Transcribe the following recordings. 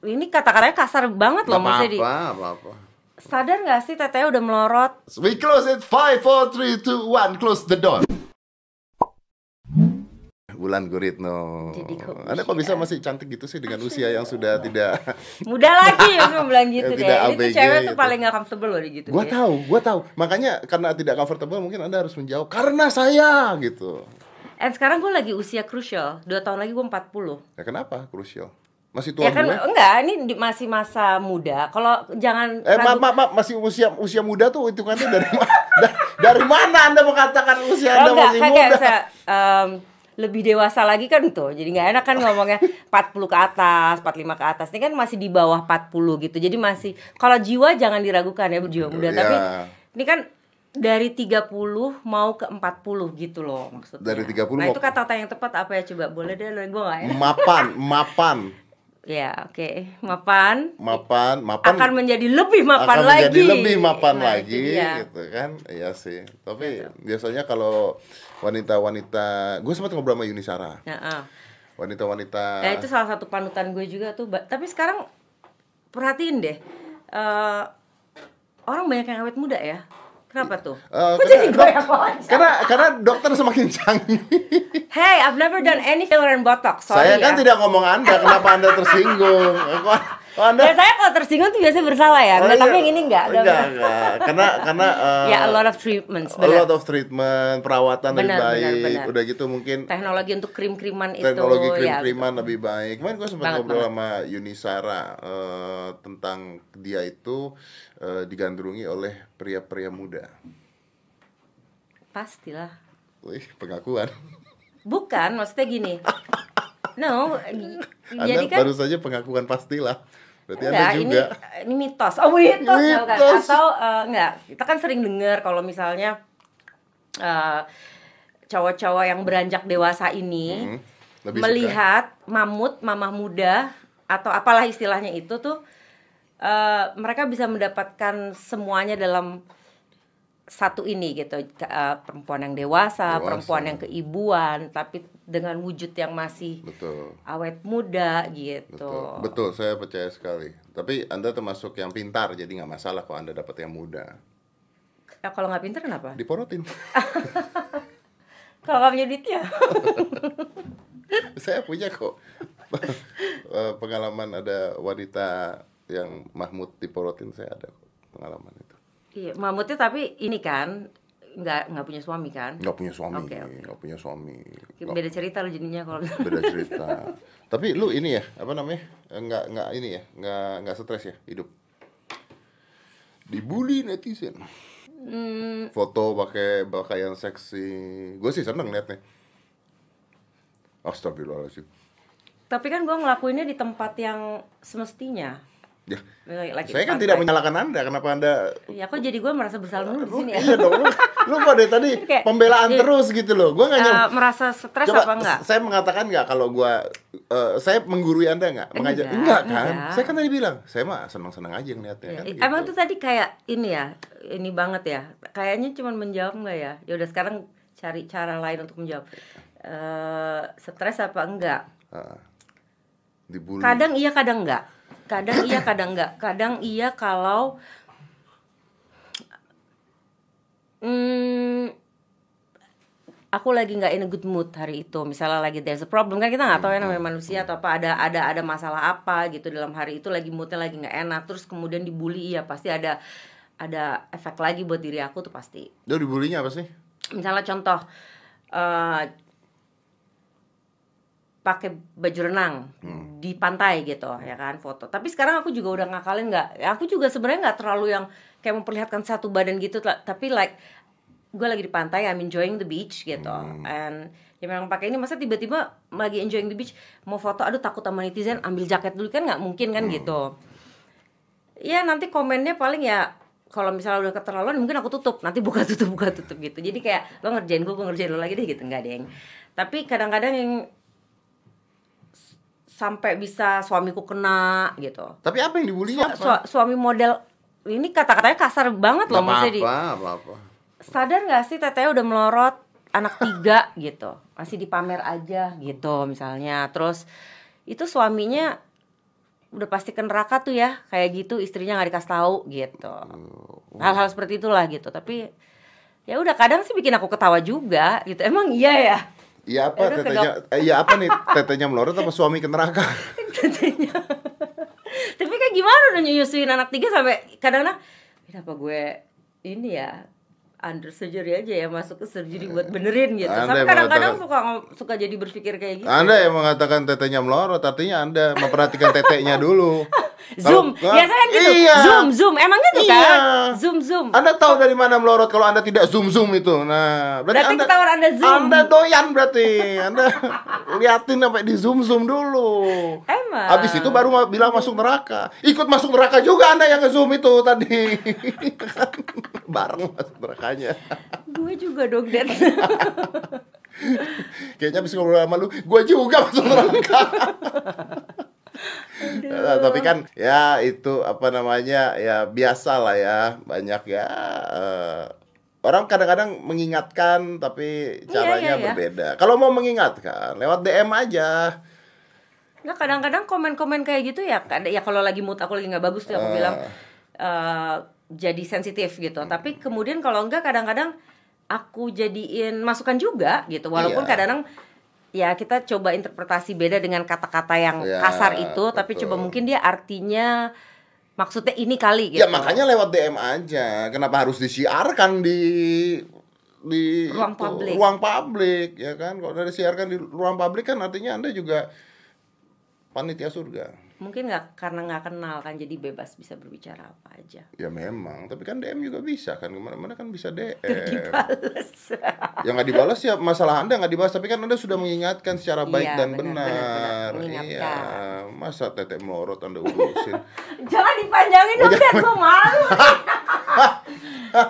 ini kata-katanya kasar banget loh Gak maksudnya di apa-apa, apa-apa. sadar nggak sih teteh udah melorot We close it 5, 4, 3, 2, 1 Close the door Bulan Guritno Jadi kok Anda kok bisa masih cantik gitu sih Dengan usia yang sudah tidak muda lagi ya bilang gitu Ya, deh tidak ini tuh cewek tuh gitu. paling gak comfortable loh di gitu Gua deh. tahu, gua tahu. Makanya karena tidak comfortable mungkin Anda harus menjawab karena saya gitu. And sekarang gue lagi usia krusial dua tahun lagi gue 40 Ya kenapa? Krusial. Masih tua ya kan gue. enggak ini di- masih masa muda kalau jangan Eh, ragu- maaf, maaf, masih usia usia muda tuh hitungannya dari mana? Da- dari mana Anda mengatakan usia Oh, Anda enggak, masih kayak, muda? kayak misalnya, em, lebih dewasa lagi kan tuh. Jadi nggak enak kan ngomongnya 40 ke atas, 45 ke atas. Ini kan masih di bawah 40 gitu. Jadi masih kalau jiwa jangan diragukan ya berjiwa muda, Iya. tapi ini kan dari 30 mau ke 40 gitu loh maksudnya. Dari 30 Nah, mau- itu kata-kata yang tepat apa ya coba? Boleh deh lo gue enggak ya? Mapan, mapan, Ya, oke. Mapan mapan, mapan akan menjadi lebih mapan akan lagi. menjadi lebih mapan Nah, lagi dia. gitu kan iya sih tapi biasanya kalau wanita-wanita gue sempat ngobrol sama Yuni Sarah Heeh. wanita-wanita Nah itu salah satu panutan gue juga tuh. Tapi sekarang perhatiin deh, eh, orang banyak yang awet muda ya. Kenapa tuh? Eh, Kok karena, jadi gue yang karena karena dokter semakin canggih. Hey, I've never done any filler and botox. Sorry Saya kan ya. tidak ngomong Anda, kenapa Anda tersinggung? Anda Biasanya kalau tersinggung tuh biasanya bersalah ya. Oh, Enggak, iya. tapi yang ini enggak. Enggak, enggak. Karena karena eh, Ya, a lot of treatments. a lot Benar. of treatment, perawatan lebih Benar, baik. benar, benar. Udah gitu mungkin Teknologi untuk krim-kriman itu. teknologi ya, krim-kriman lebih baik. Kemarin gue sempat ngobrol banget. sama Yuni Sara eh, tentang dia itu eh, digandrungi oleh pria-pria muda. Pastilah. Wih, pengakuan. Bukan, maksudnya gini. No, Anda jadi kan baru saja pengakuan pastilah. Berarti Enggak, Anda ini juga. ini mitos. Oh, mitos, ya. Mitos. Atau eh, enggak, kita kan sering dengar kalau misalnya eh, cowok-cowok yang beranjak dewasa ini Hmm, lebih suka. melihat mamut, mamah muda atau apalah istilahnya itu tuh eh, mereka bisa mendapatkan semuanya dalam satu ini gitu eh, perempuan yang dewasa, Dewasa. perempuan yang keibuan tapi dengan wujud yang masih Betul. awet muda gitu. Betul, betul, saya percaya sekali. Tapi Anda termasuk yang pintar, jadi nggak masalah kalau Anda dapat yang muda. Ya, kalau nggak pinter kenapa? Diporotin. Kalau nggak punya duit ya. saya punya kok Eh, pengalaman ada wanita yang Mahmud diporotin, saya ada pengalaman itu. Iya, mamutnya tapi ini kan nggak nggak punya suami kan? Nggak punya suami, Oke, oke. nggak punya suami. Nggak- Beda cerita lo jadinya kalau beda cerita. Tapi lu ini ya, apa namanya? Nggak nggak ini ya, nggak nggak stres ya hidup. Dibully netizen. Hmm, foto pakai pakaian seksi gue sih seneng liatnya Astagfirullahaladzim tapi kan gue ngelakuinnya di tempat yang semestinya. Ya saya kan tidak menyalahkan anda kenapa anda Ya kok jadi gue merasa bersalah dulu di lu, sini ya? iya dong lu, lu kok dari tadi Kayak- pembelaan iya. terus gitu loh gue nggak nyel- Eh, merasa stres apa enggak? saya mengatakan nggak kalau gue eh, saya menggurui anda nggak mengajar Enggak, enggak kan enggak. saya kan tadi bilang saya mah senang senang aja ngeliatnya kan Eh, gitu. Emang tuh tadi kayak ini ya, ini banget ya. Kayaknya cuma menjawab enggak ya? Ya udah sekarang cari cara lain untuk menjawab. Eh, stres apa enggak? Dibully Kadang iya, kadang enggak. Kadang iya, kadang enggak. Kadang iya kalau hmm, aku lagi nggak in a good mood hari itu. Misalnya lagi there's a problem kan kita nggak tahu ya namanya manusia atau apa ada ada ada masalah apa gitu dalam hari itu lagi moodnya lagi nggak enak. Terus kemudian dibully iya pasti ada ada efek lagi buat diri aku tuh pasti. dia dibulinya apa sih Misalnya contoh eh pakai baju renang di pantai gitu ya kan foto. Tapi sekarang aku juga udah ngakalin nggak. ya Aku juga sebenarnya nggak terlalu yang kayak memperlihatkan satu badan gitu. ta- Tapi like gue lagi di pantai, I'm enjoying the beach gitu. And ya memang pakai ini masa tiba-tiba lagi enjoying the beach mau foto, aduh takut sama netizen, ambil jaket dulu kan nggak mungkin kan gitu. Ya nanti komennya paling ya kalau misalnya udah keterlaluan mungkin aku tutup nanti buka tutup buka tutup gitu jadi kayak lo ngerjain gue gue ngerjain lo lagi deh gitu nggak deng tapi kadang-kadang yang sampai bisa suamiku kena gitu. Tapi apa yang dibulinya Su- su- suami model ini kata-katanya kasar banget loh maksudnya di apa-apa apa-apa. Sadar nggak sih teteh udah melorot anak tiga gitu. Masih dipamer aja gitu misalnya. Terus itu suaminya udah pasti ke neraka tuh ya kayak gitu istrinya nggak dikasih tahu gitu. Oh. hal-hal seperti itulah gitu. Tapi ya udah kadang sih bikin aku ketawa juga gitu. Emang iya ya Iya apa Aduh, tetenya? Eh, iya apa nih tetenya melorot apa suami ke neraka? Tentunya. tapi kayak gimana udah nyusuin anak tiga sampai kadang-kadang kenapa gue ini ya under surgery aja ya masuk ke surgery buat benerin gitu Anda sampai kadang-kadang suka suka jadi berpikir kayak gitu Anda yang mengatakan tetenya melorot artinya Anda memperhatikan teteknya dulu. zoom Kalau- biasa kan gitu Iya. zoom zoom emang gitu Iya. kan zoom zoom Anda tahu dari mana melorot kalau Anda tidak zoom zoom itu. Nah, Berarti anda, ketahuan Anda zoom. Anda doyan berarti. Anda liatin sampai di zoom zoom dulu. Emang. Habis itu baru bilang masuk neraka. Ikut masuk neraka juga Anda yang nge-zoom itu tadi. Bareng masuk nerakanya. gue juga dong Dan Kayaknya habis ngobrol sama lu, gua juga masuk neraka. Nah, tapi kan ya itu apa namanya ya biasa lah ya banyak ya eh, orang kadang-kadang mengingatkan tapi caranya iya, iya. berbeda. Kalau mau mengingatkan lewat DM aja. Nah kadang-kadang komen-komen kayak gitu ya kad- ya kalau lagi mood aku lagi nggak bagus tuh aku Ah. bilang eh, jadi sensitif gitu Hmm. tapi kemudian kalau enggak kadang-kadang aku jadiin masukan juga gitu walaupun Iya. kadang ya kita coba interpretasi beda dengan kata-kata yang Ya, kasar itu tapi betul. coba mungkin dia artinya maksudnya ini kali gitu Ya makanya lewat DM aja. Kenapa harus disiarkan di di Ruang itu, publik. ruang publik ya kan? Kalau dari siarkan di ruang publik kan artinya Anda juga panitia surga. Mungkin nggak karena nggak kenal kan jadi bebas bisa berbicara apa aja Ya memang, tapi kan DM juga bisa kan ke mana-mana kan bisa DM. Dibales. yang nggak dibalas ya masalah anda nggak dibalas tapi kan anda sudah mengingatkan secara baik Iya, dan benar, benar, benar, benar. iya masa tetek melorot anda urusin Jangan dipanjangin Oh, dong, jangan. Dan gue malu.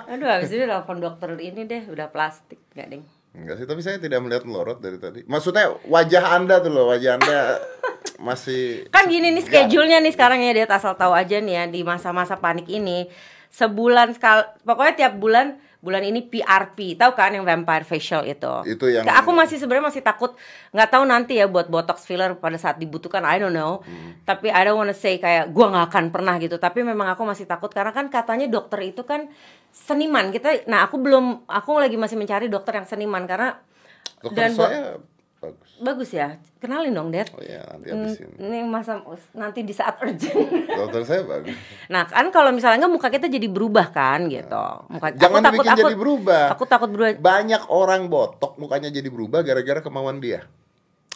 Aduh, habis itu telepon dokter ini deh, udah plastik, gak ding. Enggak sih tapi saya tidak melihat melorot dari tadi maksudnya wajah anda tuh loh wajah anda masih Kan gini nih schedule-nya nih sekarang ya, dia asal tahu aja nih ya di masa-masa panik ini. Sebulan sekali, pokoknya tiap bulan bulan ini PRP, tahu kan yang vampire facial itu? Itu yang- Aku masih sebenarnya masih takut, nggak tahu nanti ya buat botox filler pada saat dibutuhkan, I don't know. Hmm. Tapi I don't wanna say kayak gua nggak akan pernah gitu. Tapi memang aku masih takut karena kan katanya dokter itu kan seniman. Kita, nah aku belum, aku lagi masih mencari dokter yang seniman karena dokter dan saya bagus bagus ya. Kenalin dong, Dad. oh ya nanti Hmm, habisin Ini masa nanti di saat urgent. dokter saya bagus Nah kan kalau misalnya nggak muka kita jadi berubah kan gitu. Muka jangan aku takut aku jadi berubah aku takut berubah. banyak orang botok mukanya jadi berubah gara-gara kemauan dia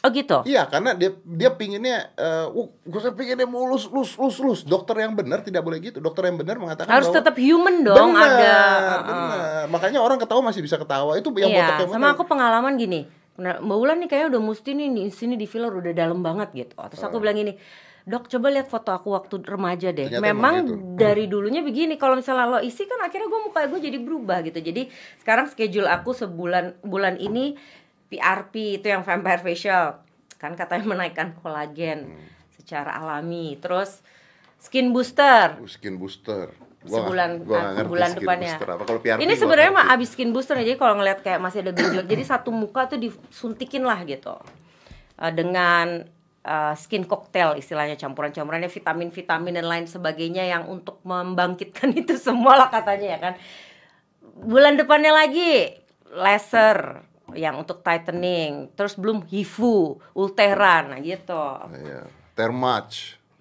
Oh gitu. Iya, karena dia dia pinginnya, eh, uh, gue pinginnya mulus, lus, lus, lus. Dokter yang benar tidak boleh gitu. Dokter yang benar mengatakan Harus bahwa tetap human dong benar, ada. benar. Makanya orang ketawa masih bisa ketawa. Itu yang Iya, yang sama aku pengalaman gini. Nah, Mbak Wulan nih kayaknya udah mesti nih di sini di filler udah dalam banget gitu. Terus Oh. aku bilang gini, "Dok, coba lihat foto aku waktu remaja deh. Ternyata Memang emang gitu." dari dulunya begini. Kalau misalnya lo isi kan akhirnya gue muka gue jadi berubah gitu. Jadi sekarang schedule aku sebulan bulan ini PRP itu yang vampire facial. Kan katanya menaikkan kolagen Hmm. secara alami. Terus skin booster Uh, Skin booster. Gua sebulan gua ah, bulan depannya. Apa kalau PRP ini sebenarnya mah abis skin booster ya, jadi kalau ngeliat kayak masih ada gejolak, jadi satu muka tuh disuntikin lah gitu Eh, dengan eh, skin cocktail istilahnya campuran-campurannya vitamin-vitamin dan lain sebagainya yang untuk membangkitkan itu semua lah katanya ya kan. Bulan depannya lagi laser yang untuk tightening, terus belum hifu, ulteran nah gitu. Iya.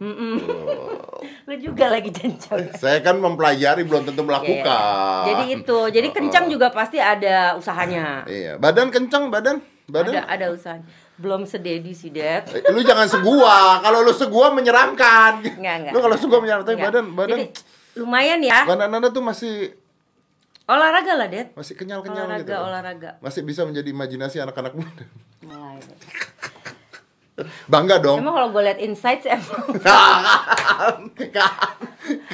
Termatch. Lu juga lagi jancang. Saya kan mempelajari belum tentu melakukan. Iya. Jadi itu, jadi kencang juga pasti ada usahanya. Iya. Badan kencang, badan. Badan. Ada ada usahanya. Belum sededi sih, Dad. Eh, Lu jangan segua. Kalau lu segua menyeramkan. Enggak, enggak. Lu kalau segua menyeramkan, tapi badan badan Jadi, lumayan ya. badan Anda tuh masih Olahraga lah, Dad. masih kenyal-kenyal Olahraga, gitu. olahraga. Masih bisa menjadi imajinasi anak-anak muda. Mulai. Bangga dong. Emang kalau gue liat insights emang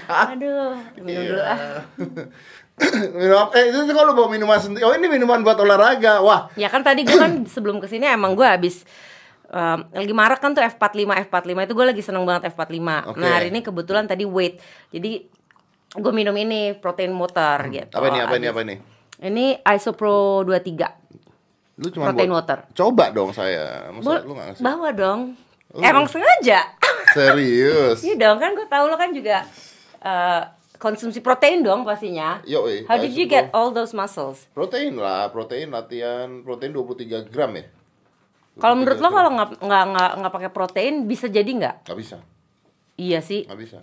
Aduh, minum dulu Iya. ah. minum eh itu kalau bawa minuman sendiri. Oh, ini minuman buat olahraga. Wah, Ya kan tadi gue kan sebelum ke sini emang gue habis um, lagi marak kan tuh F45 F45 itu gue lagi seneng banget F45. Oke. Nah hari ini kebetulan tadi weight, jadi gue minum ini protein motor gitu. apa ini apa ini apa ini? Ini Isopro 23 Lu cuma Protein buat- water. Coba dong saya. Bol- lu nggak ngasih? bawa dong. Oh. Emang sengaja. Serius. Iya dong, kan gue tahu lo kan juga eh, konsumsi protein dong pastinya. Yo, eh, How did you get all those muscles? Protein lah, protein latihan, protein 23 gram ya. Kalau menurut lo 23 gram. kalau nggak nggak nggak nggak pakai protein bisa jadi nggak? nggak bisa, Iya sih. nggak bisa.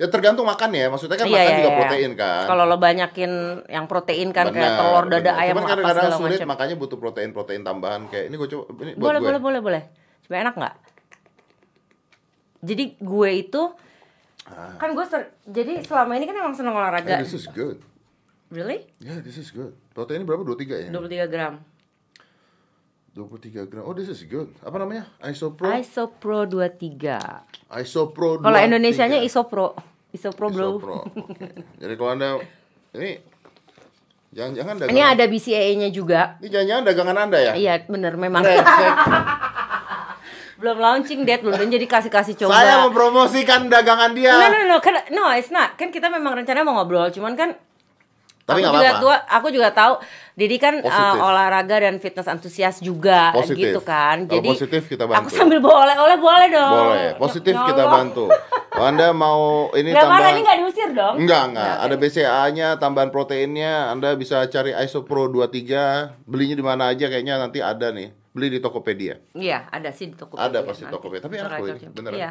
Ya tergantung makan ya, maksudnya kan Iya, makan iya, juga iya. protein kan. Kalau lo banyakin yang protein kan kayak Benar, telur, dada benar. ayam Cuman apa kadang-kadang segala sulit, macam. makanya butuh protein-protein tambahan kayak ini gue coba ini buat Boleh, gue. boleh, boleh, boleh. Coba enak nggak? Jadi gue itu kan gue ser- jadi selama ini kan emang seneng olahraga. this is good. Really? Yeah, this is good. Proteinnya berapa? 23 ya? 23 gram. 23 gram. Oh, this is good. Apa namanya? Isopro. Isopro 23. Isopro. Kalau 23. Indonesianya Isopro. Isopro, bro. Isopro. Oke. Jadi kalau Anda ini jangan-jangan dagangan. Ini ada BCAA-nya juga. Ini jangan-jangan dagangan Anda ya? Iya, bener memang. Belum launching date, belum jadi kasih-kasih coba. Saya mempromosikan dagangan dia. No, no, no, kan, no, it's not. Kan kita memang rencananya mau ngobrol, cuman kan Tapi aku juga apa-apa. tua, aku juga tahu Didi kan uh, olahraga dan fitness antusias juga Positif. gitu kan. Kalau Jadi positif kita Aku bantu. sambil bawa oleh-oleh boleh dong. Boleh. Positif Ya kita bantu. Kalau Anda mau ini marah, tambahan ini nggak diusir dong. Enggak, enggak. Ada BCA-nya, tambahan proteinnya. Anda bisa cari Isopro 23. Belinya di mana aja kayaknya nanti ada nih. Beli di Tokopedia. Iya, ada sih di Tokopedia. Ada pasti nanti. Tokopedia. Tapi enak loh ini, beneran. Iya.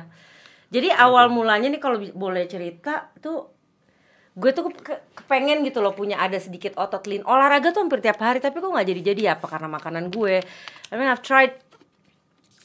Jadi awal mulanya nih kalau boleh cerita tuh gue tuh ke- kepengen gitu loh punya ada sedikit otot lean olahraga tuh hampir tiap hari tapi kok nggak jadi jadi apa karena makanan gue I mean I've tried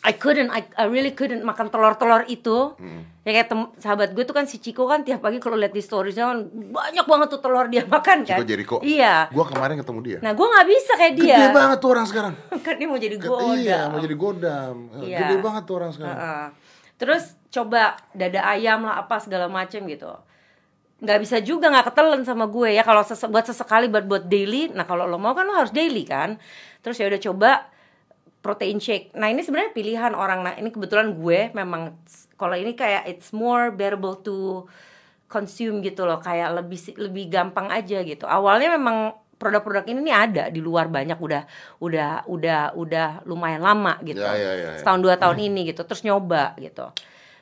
I couldn't I, I really couldn't makan telur-telur itu Hmm. ya kayak tem- sahabat gue tuh kan si Ciko kan tiap pagi kalau lihat di storiesnya kan banyak banget tuh telur dia makan kan Chico Jericho. iya Gua kemarin ketemu dia. nah gue nggak bisa kayak dia Gede banget tuh orang sekarang. kan dia mau jadi godam Iya, mau jadi godam. Iya. Gede banget tuh orang sekarang. Heeh. Terus coba dada ayam lah apa segala macem gitu. Nggak bisa juga nggak ketelen sama gue ya kalau sese- buat sesekali buat buat daily. Nah kalau lo mau kan lo harus daily kan. Terus ya udah coba protein shake. Nah ini sebenarnya pilihan orang. Nah ini kebetulan gue memang kalau ini kayak it's more bearable to consume gitu loh kayak lebih lebih gampang aja gitu. Awalnya memang produk-produk ini nih ada di luar banyak udah udah udah udah lumayan lama gitu Ya, ya, ya, ya. setahun dua tahun ini gitu terus nyoba gitu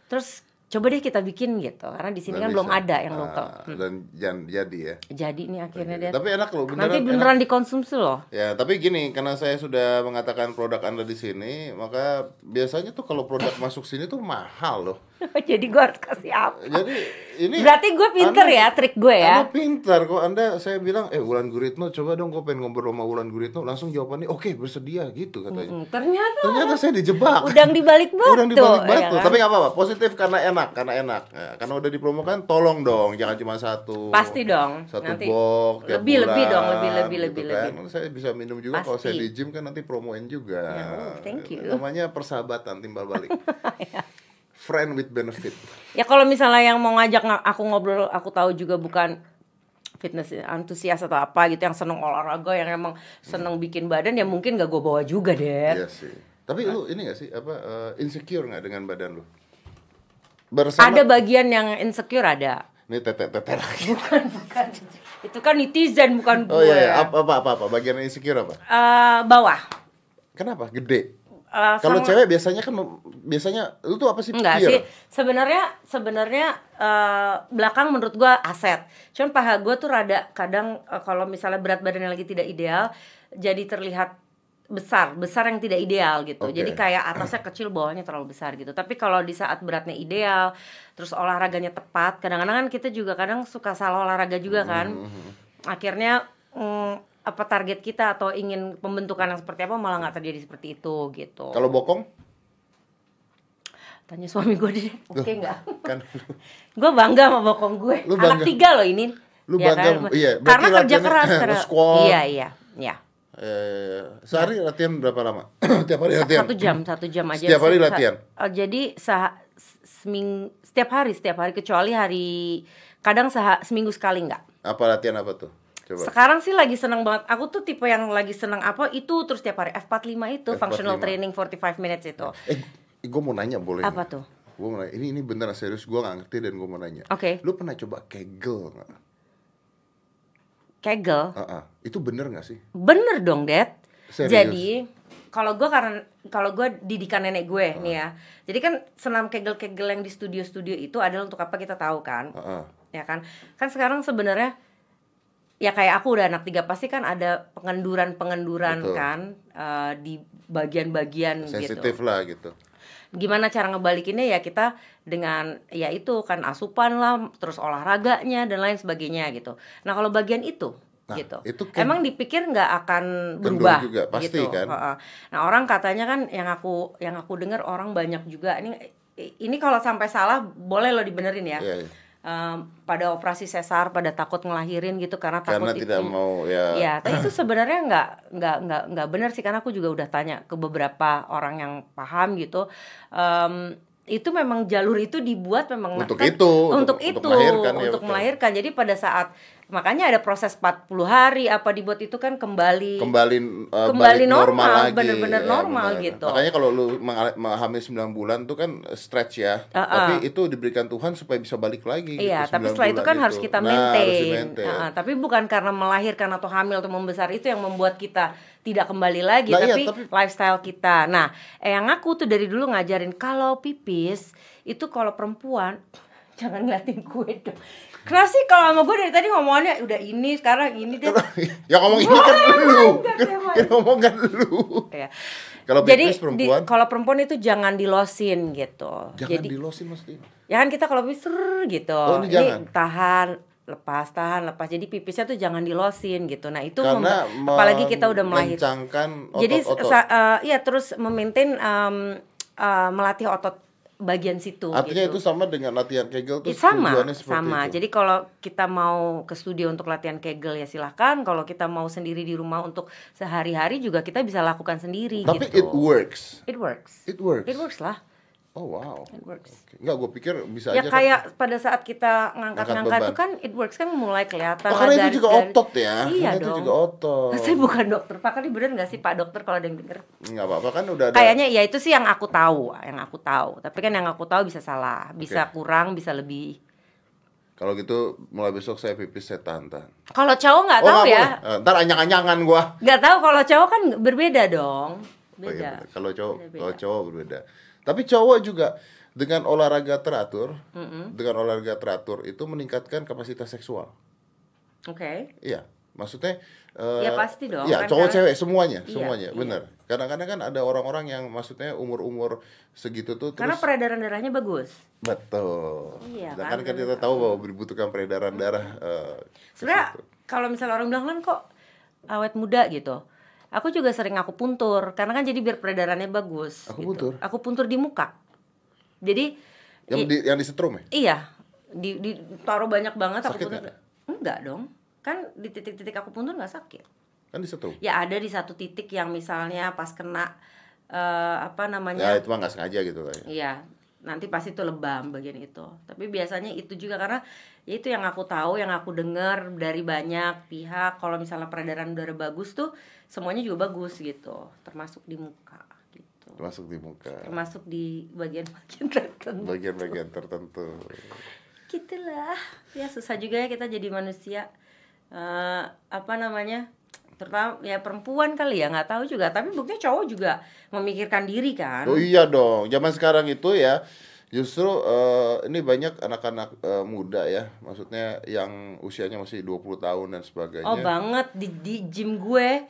terus coba deh kita bikin gitu karena di sini kan belum ada yang Ah, lokal Hmm. Dan jan- jadi ya. jadi nih akhirnya dia Tapi enak loh, beneran. nanti enak. beneran dikonsumsi loh Ya, tapi gini, karena saya sudah mengatakan produk Anda di sini, maka biasanya tuh kalau produk masuk sini tuh mahal loh. jadi gue harus kasih apa Jadi ini berarti gue pinter Anda- ya trik gue ya Anda pintar kok Anda saya bilang eh Wulan Guritno coba dong kau pengen ngobrol sama Wulan Guritno langsung jawabannya oke bersedia gitu katanya. Hmm, ternyata Ternyata saya dijebak. udang di balik batu Udang di balik ya batu. kan? Tapi nggak apa-apa, positif karena enak, karena enak. Ya, karena udah dipromokan, tolong dong, jangan cuma satu. pasti dong Satu nanti box tiap lebih lebih bulan, dong lebih lebih gitu lebih kan. lebih Saya bisa minum juga kalau saya Pasti. di gym kan nanti promoin juga. Ya, oh, thank you. Namanya persahabatan timbal balik. Ya. Friend with benefit. ya kalau misalnya yang mau ngajak nga- aku ngobrol aku tahu juga bukan fitness antusias atau apa gitu yang seneng olahraga yang emang seneng bikin badan ya mungkin gak gue bawa juga deh Iya sih. Tapi lu ini gak sih apa eh, insecure nggak dengan badan lu? Bersama ada bagian yang insecure ada ini tete-tete lagi. bukan bukan itu kan netizen bukan gue Oh iya, iya. apa apa apa apa bagian insecure apa? Eh, bawah Kenapa? Gede. Eh, Kalau sama- cewek biasanya kan biasanya lu tuh apa sih? Enggak sih, sebenarnya sebenarnya eh, belakang menurut gua aset. Cuman paha gua tuh rada kadang eh, kalau misalnya berat badannya lagi tidak ideal, jadi terlihat besar, besar yang tidak ideal gitu. Oke. Jadi kayak atasnya kecil, bawahnya terlalu besar gitu. Tapi kalau di saat beratnya ideal, terus olahraganya tepat, kadang-kadang kan kita juga kadang suka salah olahraga juga kan. Mm-hmm. Akhirnya mm, apa target kita atau ingin pembentukan yang seperti apa malah nggak terjadi seperti itu gitu. Kalau bokong Tanya suami gue deh, oke nggak? kan gue bangga sama bokong gue Lu anak tiga loh ini Lu Ya bangga kan? iya, karena kerja keras karena squat. iya iya iya eh, sehari latihan berapa lama? Tiap hari latihan. satu jam satu jam aja Setiap hari sih. Sa- latihan? oh, jadi sah seming setiap hari setiap hari kecuali hari kadang seha- seminggu sekali nggak Apa latihan apa tuh? Coba. sekarang sih lagi seneng banget aku tuh tipe yang lagi seneng apa itu terus tiap hari F45 itu F45. functional training 45 minutes itu Eh, gue mau nanya boleh? apa tuh Gue mau nanya. Ini ini beneran serius. Gue nggak ngerti dan gue mau nanya. oke Lu pernah coba kegel nggak? Kegel Ah, ah. Itu bener nggak sih? Bener dong, Dad. Serius? Jadi kalau gue karena kalau gue didikan nenek gue nih ya jadi kan senam kegel-kegel yang di studio-studio itu adalah untuk apa kita tahu kan Heeh. ya kan kan sekarang sebenarnya ya kayak aku udah anak tiga pasti kan ada pengenduran pengenduran Betul. kan eh, di bagian-bagian sensitif gitu lah gitu gimana cara ngebalikinnya? Ya kita dengan ya itu kan asupan lah terus olahraganya dan lain sebagainya gitu. Nah kalau bagian itu Nah, gitu. itu kan- emang dipikir nggak akan berubah? juga, pasti gitu. kan? Nah orang katanya kan yang aku yang aku dengar orang banyak juga. Ini ini kalau sampai salah boleh lo dibenerin ya. Iya, iya. Em, pada operasi sesar pada takut ngelahirin gitu karena takut karena tidak itu- mau ya Ya, tapi itu sebenarnya nggak nggak nggak nggak benar sih karena aku juga udah tanya ke beberapa orang yang paham gitu. Em, itu memang jalur itu dibuat memang Untuk kan- itu, untuk, untuk- itu, untuk melahirkan, ya, untuk betul. melahirkan. Jadi pada saat makanya ada proses 40 hari apa dibuat itu kan kembali kembali uh, Kembali normal, lagi bener-bener Ya, normal bener. gitu. makanya kalau lu hamil 9 bulan tuh kan stretch ya Uh-uh. tapi itu diberikan Tuhan supaya bisa balik lagi Iya, gitu, tapi 9 setelah itu kan harus kita Nah, harus maintain. di-maintain. Heeh, tapi bukan karena melahirkan atau hamil atau membesar itu yang membuat kita tidak kembali lagi, Nah, iya, tapi, tapi- lifestyle kita. Nah, eh, yang aku tuh dari dulu ngajarin kalau pipis itu kalau perempuan jangan ngeliatin gue dong. Kenapa sih kalau sama gue dari tadi ngomongannya udah ini sekarang ini deh. ya ngomong ini kan lu enggak, kan, emang. kan ngomong kan lu Ya. kalau Jadi perempuan kalau perempuan itu jangan dilosin gitu. jangan Jadi dilosin maksudnya ya kan kita kalau ser gitu Oh, ini jangan? tahan lepas tahan lepas jadi pipisnya tuh jangan dilosin gitu nah itu karena apalagi kita udah melahirkan jadi otot-otot sa- eh, iya terus memaintain em, eh, melatih otot bagian situ artinya gitu. itu sama dengan latihan kegel tuh Ih, sama sama. itu. jadi kalau kita mau ke studio untuk latihan kegel ya silahkan kalau kita mau sendiri di rumah untuk sehari-hari juga kita bisa lakukan sendiri tapi gitu. it works. It works. It works. It works lah oh wow it works Enggak, gue pikir bisa ya aja kan- kayak pada saat kita ngangkat-ngangkat Angkat itu kan it works kan mulai kelihatan Oh, karena itu juga garis-garis. otot ya. Iya karena itu dong. juga otot. Saya bukan dokter, Pak kali bener gak sih Pak dokter kalau ada yang denger? Enggak apa-apa kan udah ada. Kayaknya ya itu sih yang aku tahu, yang aku tahu. Tapi kan yang aku tahu bisa salah, bisa kurang, bisa lebih. Kalau gitu mulai besok saya pipis saya tahan-tahan. Kalau cowok nggak tahu nggak ya, boleh. Eh, ntar anyang-anyangan gua. nggak tahu kalau cowok kan berbeda dong, Oh, iya, beda. Kalau cowok, kalau cowok berbeda. Tapi cowok juga dengan olahraga teratur, dengan olahraga teratur itu meningkatkan kapasitas seksual. Oke, Iya, maksudnya. eh, Ya, pasti dong, Iya, kan, cowok karena- cewek semuanya, Iya, semuanya, iya. benar. Kadang-kadang kan ada orang-orang yang maksudnya umur-umur segitu tuh karena terus peredaran darahnya bagus. betul. Iya, Sedangkan kan, kan kita tahu bahwa dibutuhkan peredaran darah. ke Sebenarnya kalau misalnya orang bilang kan kok awet muda gitu. Aku juga sering aku puntur karena kan jadi biar peredarannya bagus. Aku gitu. puntur? Aku puntur di muka. Jadi yang i- di yang disetrum ya? iya di, di taruh banyak banget aku Sakit puntur. nggak? Enggak dong. Kan di titik-titik aku puntur nggak sakit. Kan disetrum. Ya ada di satu titik yang misalnya pas kena eh, apa Ya namanya? itu mah nggak sengaja gitu kan. Iya, nanti pasti itu lebam bagian itu. Tapi biasanya itu juga karena ya itu yang aku tahu, yang aku dengar dari banyak pihak kalau misalnya peredaran udara bagus tuh semuanya juga bagus gitu, termasuk di muka gitu. Masuk di muka. Termasuk di bagian-bagian tertentu. Bagian-bagian tertentu. Gitulah. Ya susah juga ya kita jadi manusia. Eh, apa namanya? Terutama ya perempuan kali ya nggak tahu juga tapi buktinya cowok juga memikirkan diri kan Oh iya dong. Zaman sekarang itu ya justru eh, ini banyak anak-anak eh, muda ya, maksudnya yang usianya masih 20 tahun dan sebagainya. Oh banget di, di gym gue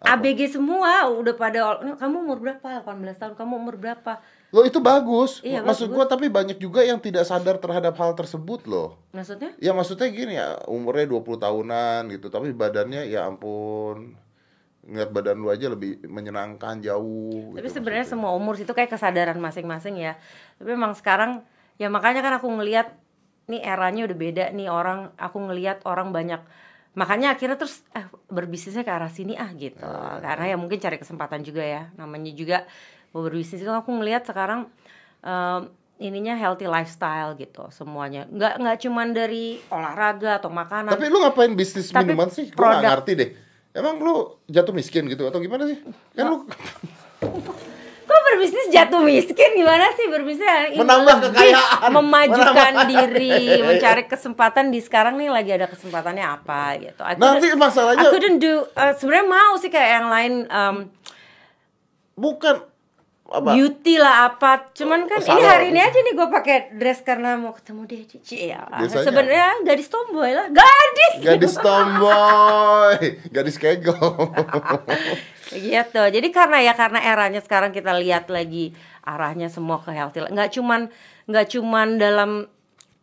Apa? ABG semua udah pada kamu umur berapa 18 tahun kamu umur berapa Loh itu bagus. Iya, Maksud gua tapi banyak juga yang tidak sadar terhadap hal tersebut loh. maksudnya Ya maksudnya gini ya, umurnya 20 tahunan gitu, tapi badannya ya ampun. Ngeliat badan lu aja lebih menyenangkan jauh. tapi gitu sebenarnya semua umur itu kayak kesadaran masing-masing ya tapi memang sekarang ya makanya kan aku ngelihat nih eranya udah beda nih orang aku ngelihat orang banyak makanya akhirnya terus eh berbisnisnya ke arah sini ah gitu karena ya mungkin cari kesempatan juga ya namanya juga mau berbisnis. Itu aku ngelihat sekarang em, ininya healthy lifestyle gitu semuanya. Nggak nggak cuman dari olahraga atau makanan. Tapi lu ngapain bisnis Tapi minuman sih? Gua nggak ngerti deh. Emang lu jatuh miskin gitu atau gimana sih? Kan lu Kok berbisnis jatuh miskin? Gimana sih berbisnis? Menambah kekayaan. memajukan Menambah- diri mencari kesempatan di sekarang nih lagi ada kesempatannya apa gitu. I Nanti masalahnya- couldn't do eh, sebenarnya mau sih kayak yang lain em, bukan apa? Beauty lah apa. Cuman kan ini Salah. hari ini aja nih gue pakai dress karena mau ketemu dia Cici. Ya sebenarnya gadis tomboy lah. Gadis! Gadis tomboy. Gadis kego. Gitu. Jadi karena ya karena eranya sekarang kita lihat lagi arahnya semua ke healthy nggak cuman nggak cuman dalam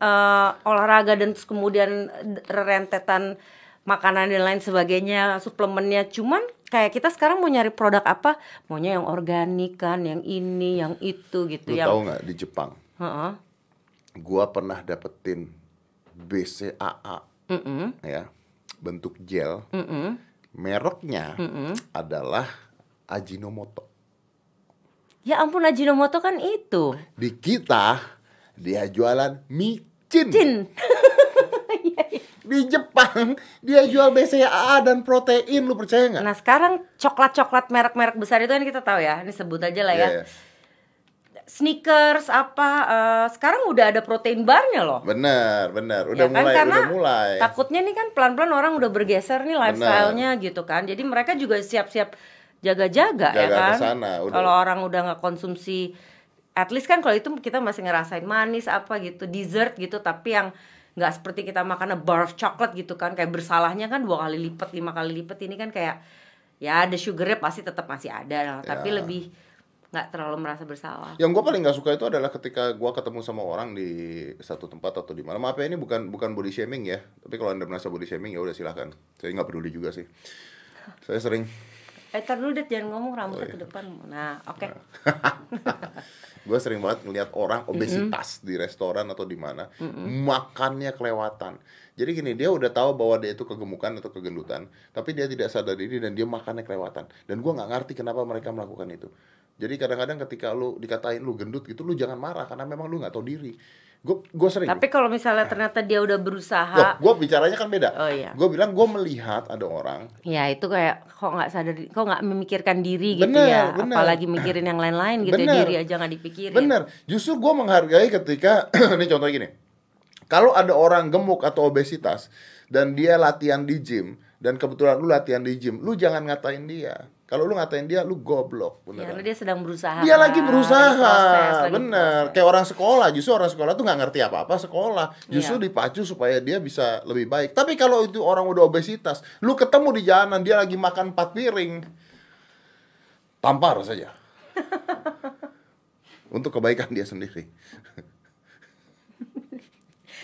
eh, olahraga dan terus kemudian rentetan makanan dan lain sebagainya suplemennya. Cuman kayak kita sekarang mau nyari produk apa maunya yang organik kan yang ini yang itu gitu lu yang tahu nggak di Jepang Heeh. gua pernah dapetin BCAA Mm-mm. ya bentuk gel Mm-mm. mereknya Mm-mm. adalah Ajinomoto ya ampun Ajinomoto kan itu di kita dia jualan micin Jin di Jepang dia jual BCAA dan protein lu percaya nggak Nah sekarang coklat-coklat merek-merek besar itu kan kita tahu ya, ini sebut aja lah ya. Iya, iya. Sneakers apa, eh, sekarang udah ada protein barnya loh. bener bener udah Ya kan? mulai Karena udah mulai Takutnya nih kan pelan-pelan orang udah bergeser nih lifestyle-nya gitu kan. Jadi mereka juga siap-siap jaga-jaga ya Jaga kan. ke sana, udah. Kalau orang udah nggak konsumsi, at least kan kalau itu kita masih ngerasain manis apa gitu, dessert gitu, tapi yang nggak seperti kita makan a bar of chocolate gitu kan, kayak bersalahnya kan dua kali lipat, lima kali lipat ini kan kayak ya ada sugarnya pasti tetap masih ada, tapi Ya. lebih nggak terlalu merasa bersalah. Yang gue paling nggak suka itu adalah ketika gue ketemu sama orang di satu tempat atau di mana. Maaf ya ini bukan bukan body shaming ya. Tapi kalau anda merasa body shaming ya udah silahkan. Saya nggak peduli juga sih. Saya sering Eh, tar dulu deh, jangan ngomong rambutnya Oh, iya. ke depan. Nah, oke. gue sering banget ngelihat orang obesitas di restoran atau di mana makannya kelewatan. Jadi gini dia udah tahu bahwa dia itu kegemukan atau kegendutan, tapi dia tidak sadar diri dan dia makannya kelewatan. Dan gue nggak ngerti kenapa mereka melakukan itu. Jadi kadang-kadang ketika lu dikatain lu gendut gitu, lu jangan marah karena memang lu nggak tahu diri. Gue gue sering. Tapi kalau misalnya ternyata dia udah berusaha, gue bicaranya kan beda. Oh, iya. Gue bilang gue melihat ada orang ya itu kayak kok nggak sadar, kok nggak memikirkan diri gitu Bener, ya, bener. apalagi mikirin yang lain-lain gitu, ya, Bener. diri aja nggak dipikirin. Bener, justru gue menghargai ketika ini contoh gini, kalau ada orang gemuk atau obesitas dan dia latihan di gym dan kebetulan lu latihan di gym, lu jangan ngatain dia. Kalau lu ngatain dia, lu goblok, Ya, bener. karena dia sedang berusaha. Dia lagi berusaha, proses, lagi bener. proses. Kayak orang sekolah, justru orang sekolah tuh nggak ngerti apa-apa sekolah. Justru Iya. dipacu supaya dia bisa lebih baik. Tapi kalau itu orang udah obesitas, lu ketemu di jalanan dia lagi makan 4 piring, tampar saja. Untuk kebaikan dia sendiri.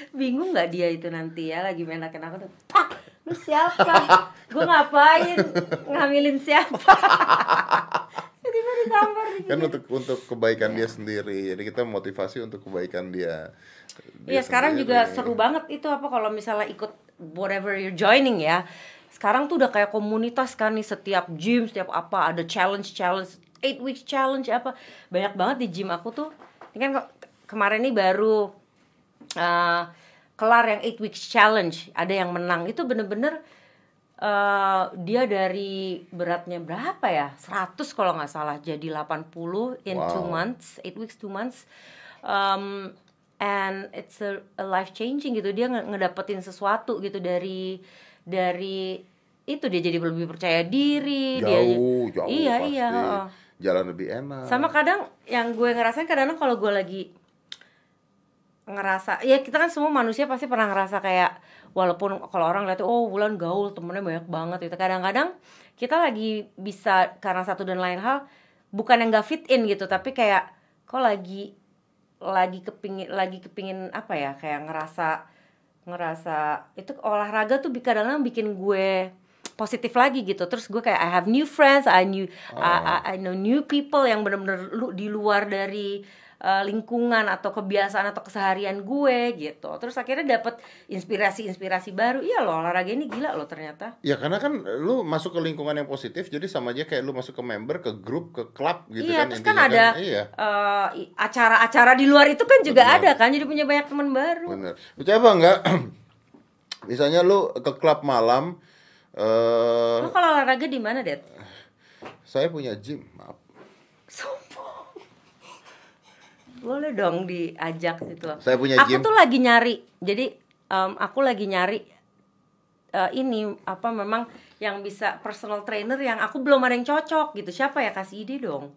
Bingung nggak dia itu nanti ya lagi main aku tuh, pak, lu siapa? Gue ngapain? Ngamilin siapa? Tiba-tiba ditampar gitu. kan untuk untuk kebaikan dia sendiri jadi kita motivasi untuk kebaikan dia Iya sekarang juga seru banget itu apa kalau misalnya ikut whatever you're joining ya. Sekarang tuh udah kayak komunitas kan nih setiap gym setiap apa ada challenge challenge eight weeks challenge apa banyak banget di gym aku tuh. Ini kan kemarin nih baru eh, kelar yang eight weeks challenge ada yang menang. Itu bener-bener eh, dia dari beratnya berapa ya? 100 kalau nggak salah jadi 80 in two Wow. months eight weeks two months. Um, and it's a, a life changing gitu. Dia nge- ngedapetin sesuatu gitu dari dari itu. Dia jadi lebih percaya diri dia jauh jauh iya pasti. iya jalan lebih enak. Sama kadang yang gue ngerasain kadang kalau gue lagi ngerasa ya kita kan semua manusia pasti pernah ngerasa kayak walaupun kalau orang lihat oh bulan gaul temennya banyak banget gitu. Kadang-kadang kita lagi bisa karena satu dan lain hal bukan yang gak fit in gitu tapi kayak kok lagi lagi kepingin lagi kepingin apa ya kayak ngerasa ngerasa itu olahraga tuh kadang-kadang bikin gue positif lagi gitu. Terus gue kayak I have new friends I new I, I- I know new people yang bener-bener lu di luar dari uh, lingkungan atau kebiasaan atau keseharian gue gitu. Terus akhirnya dapet inspirasi-inspirasi baru. Iya loh olahraga ini gila loh ternyata. Ya karena kan lu masuk ke lingkungan yang positif jadi sama aja kayak lu masuk ke member ke grup ke klub gitu iya kan terus kan ada iya. uh, acara-acara di luar itu kan juga Bener. ada kan jadi punya banyak teman baru. Bener. Apa enggak? Misalnya lu ke klub malam eh lo kalau olahraga di mana det saya punya gym maaf. Sombong boleh dong diajak gitu. Saya punya aku gym. tuh lagi nyari jadi em, aku lagi nyari eh, ini apa memang yang bisa personal trainer yang aku belum ada yang cocok gitu. Siapa ya? Kasih ide dong.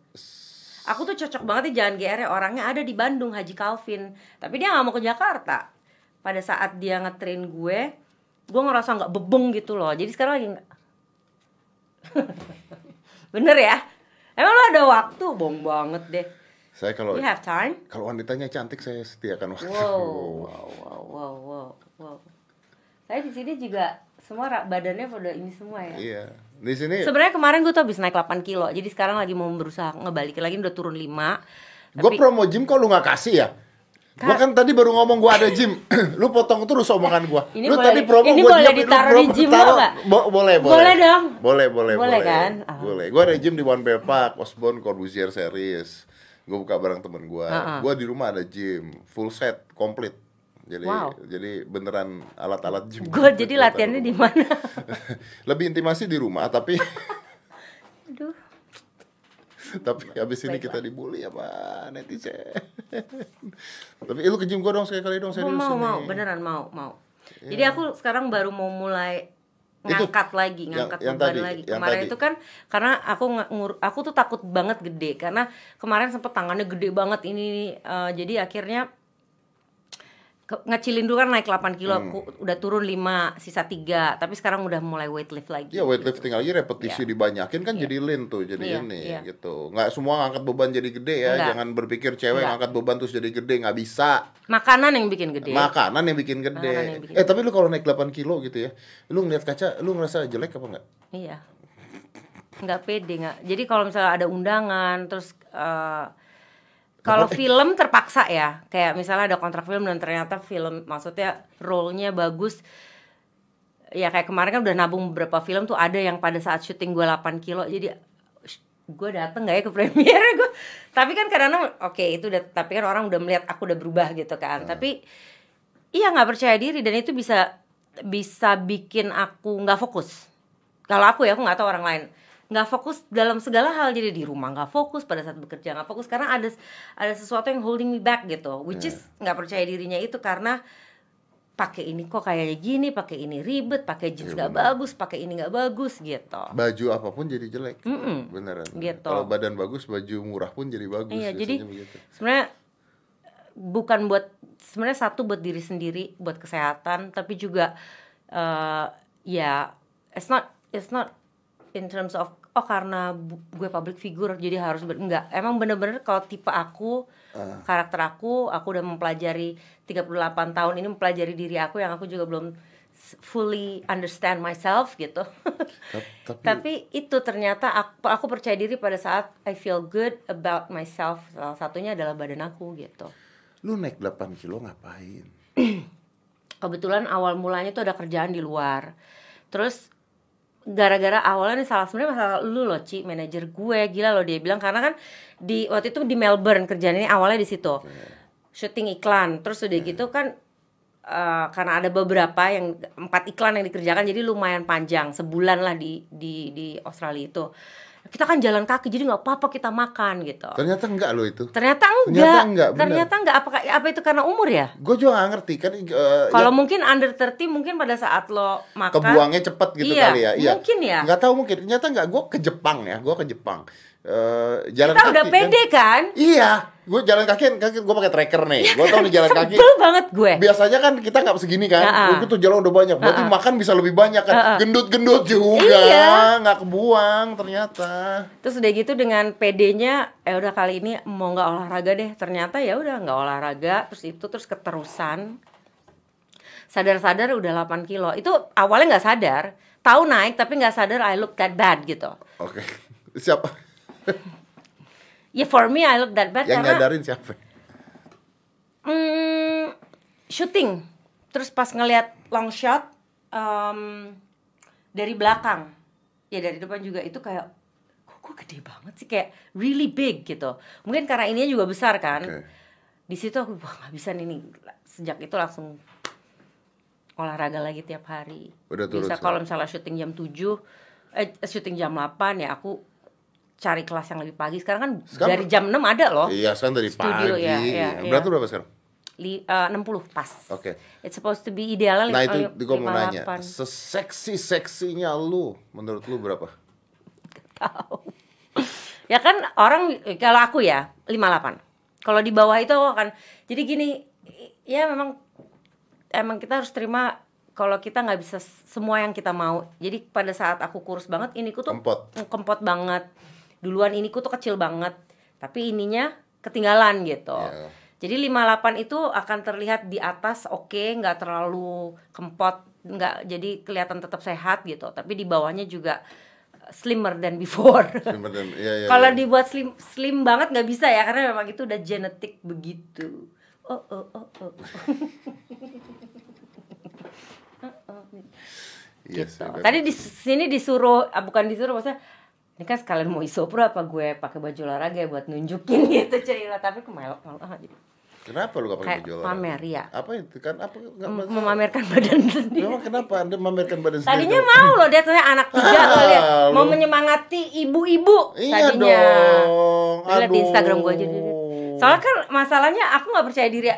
Aku tuh cocok banget di jalan GR ya orangnya ada di Bandung Haji Calvin. Tapi dia nggak mau ke Jakarta. Pada saat dia ngetrain gue gue ngerasa nggak bebeng gitu loh. Jadi sekarang lagi nggak bener ya? Emang lo ada waktu? Bong banget deh Saya kalau you have time kalau wanitanya cantik saya sediakan waktu. wow wow wow wow wow, wow. saya di sini juga semua badannya pada ini semua ya Iya. Di sini Sebenarnya kemarin gue tuh habis naik 8 kilo, jadi sekarang lagi mau berusaha ngebalikin lagi udah turun 5 gue promo gym kok lu nggak kasih ya? Gua kan tadi baru ngomong gua ada gym. lu potong terus omongan gua. Ini lu boleh- tadi promo ini gua boleh diam, ditaruh di gym taruh-? Bo- boleh, boleh. Boleh dong. Boleh, boleh, Boleh boleh. kan? Ah. Boleh. Gua ada gym di One Bear Park, Osborne Corbusier Series. Gua buka bareng temen gua. Ah, ah. Gua di rumah ada gym, full set, komplit. Jadi Wow. jadi beneran alat-alat gym. gue jadi latihannya di mana? Lebih intimasi di rumah, tapi Aduh, tapi habis ini kita dibully sama netizen. tapi eh, lu ke gym gua dong sekali-kali dong mau serius mau ini. mau beneran mau mau. Jadi aku sekarang baru mau mulai Itu, ngangkat lagi, yang- ngangkat yang beban tadi, lagi. yang Kemarin tadi. itu kan karena aku ngur, aku tuh takut banget gede karena kemarin sempet tangannya gede banget ini eh, jadi akhirnya ngecilin dulu kan naik 8 kilo Hmm. aku udah turun 5 sisa 3 tapi sekarang udah mulai weight lift lagi Ya weightlifting lagi repetisi dibanyakin kan jadi lean tuh jadi Iya, ini iya. gitu. Nggak semua ngangkat beban jadi gede ya. Enggak. Jangan berpikir cewek Enggak. ngangkat beban terus jadi gede nggak bisa. makanan yang bikin gede Makanan yang bikin gede. Makanan yang bikin eh tapi lu kalau naik 8 kilo gitu ya, lu ngeliat kaca, lu ngerasa jelek apa enggak? Iya. Nggak pede nggak. Jadi kalau misalnya ada undangan terus eh, kalau film terpaksa ya, kayak misalnya ada kontrak film dan ternyata film maksudnya role-nya bagus. Ya kayak kemarin kan udah nabung beberapa film tuh ada yang pada saat syuting gue 8 kilo. Jadi gue dateng nggak ya ke premiere gue tapi kan kadang oke itu udah tapi kan orang udah melihat aku udah berubah gitu kan. Tapi iya nggak percaya diri. Dan itu bisa bisa bikin aku nggak fokus. Kalau aku ya aku nggak tahu orang lain nggak fokus dalam segala hal jadi di rumah nggak fokus pada saat bekerja nggak fokus karena ada ada sesuatu yang holding me back gitu which is nggak percaya dirinya itu karena pakai ini kok kayaknya gini pakai ini ribet pakai jeans Iya, nggak bagus pakai ini nggak bagus gitu Baju apa pun jadi jelek. Mm-mm. Beneran. Gitu. Kalau badan bagus, baju murah pun jadi bagus. Iya, jadi begitu. sebenarnya bukan buat sebenarnya satu buat diri sendiri, buat kesehatan, tapi juga eh ya it's not it's not in terms of oh karena gue public figure jadi harus ber, enggak. Emang bener-bener kalau tipe aku, Ah. karakter aku, aku udah mempelajari 38 tahun ini mempelajari diri aku yang aku juga belum fully understand myself gitu. Tap- Tapi, Tapi itu ternyata aku, aku percaya diri pada saat I feel good about myself. Salah satunya adalah badan aku gitu. lu naik 8 kilo ngapain? Kebetulan awal mulanya tuh ada kerjaan di luar. Terus gara-gara awalnya nih salah sebenarnya masalah lu loh Ci, manajer gue gila loh dia bilang. Karena kan di waktu itu di Melbourne kerjaan ini awalnya di situ. Syuting iklan. Terus udah gitu kan eh, karena ada beberapa yang empat iklan yang dikerjakan jadi lumayan panjang. Sebulan lah di di di Australia itu kita kan jalan kaki jadi nggak apa-apa kita makan gitu Ternyata enggak lo itu. ternyata enggak Ternyata enggak, benar. ternyata enggak apa apa itu karena umur ya Gue juga gak ngerti kan eh, kalau ya, mungkin under 30 mungkin pada saat lo makan kebuangnya cepet gitu Iya, kali ya. Iya. mungkin ya. Nggak tahu mungkin. Ternyata enggak. Gue ke Jepang ya. Gue ke Jepang. Eh, jalan kita kaki udah kan. pede kan, Iya. Gue jalan kaki, kaki gue pakai tracker nih. Gue tau nih jalan kaki. sebel banget gue Biasanya kan kita nggak segini kan, itu tuh jalan udah banyak. Berarti makan bisa lebih banyak kan. Gendut-gendut juga, Iya. nggak kebuang ternyata. terus udah gitu dengan pedenya eh udah kali ini mau nggak olahraga deh ternyata ya udah nggak olahraga terus itu terus keterusan sadar-sadar udah 8 kilo itu awalnya nggak sadar tahu naik tapi nggak sadar I look that bad gitu Oke. Siapa ya for me I look that bad yang karena nyadarin siapa? Hmm, syuting. Terus pas ngelihat long shot em, dari belakang, ya dari depan juga itu kayak, kok gue gede banget sih kayak really big gitu. Mungkin karena ininya juga besar kan. Oke. Di situ aku wah nggak bisa nih nih. Sejak itu langsung olahraga lagi tiap hari. Udah turun Bisa kalau misalnya syuting jam 7 eh syuting jam 8 ya aku cari kelas yang lebih pagi. Sekarang kan Sekarang- dari jam 6 ada loh. Iya, sekarang dari Studio, pagi. ya, ya, ya. Berarti berapa sekarang? li, eh, 60 pas. Oke. It's supposed to be idealnya Nah li- itu gue mau nanya, 58. seseksi seksinya lu, menurut lu berapa? tahu. ya kan orang kalau aku ya 58. Kalau di bawah itu aku akan jadi gini ya memang emang kita harus terima kalau kita nggak bisa semua yang kita mau. Jadi pada saat aku kurus banget iniku tuh Kempot. kempot banget. Duluan iniku tuh kecil banget. Tapi ininya ketinggalan gitu. Ya. Jadi 58 itu akan terlihat di atas oke, nggak terlalu kempot, nggak jadi kelihatan tetap sehat gitu. Tapi di bawahnya juga slimmer than before. Slimmer than- iya, iya, Kalau iya. dibuat slim slim banget nggak bisa ya karena memang itu udah genetik begitu. Oh oh oh oh. Oh, oh. Iya gitu. Tadi di sini disuruh, ah, bukan disuruh maksudnya ini kan sekalian mau isopro apa gue pakai baju olahraga ya buat nunjukin gitu cerita tapi kemelok malu ah, jadi Kenapa lu gak pakai baju olahraga? pamer ya Apa itu kan? Apa Mem- masalah. memamerkan badan sendiri Memang kenapa anda memamerkan badan sendiri? tadinya mau loh dia ternyata anak tiga Ah, kali ya mau menyemangati ibu-ibu Iya tadinya dong. Liat di. Instagram gue aja soalnya kan masalahnya aku nggak percaya diri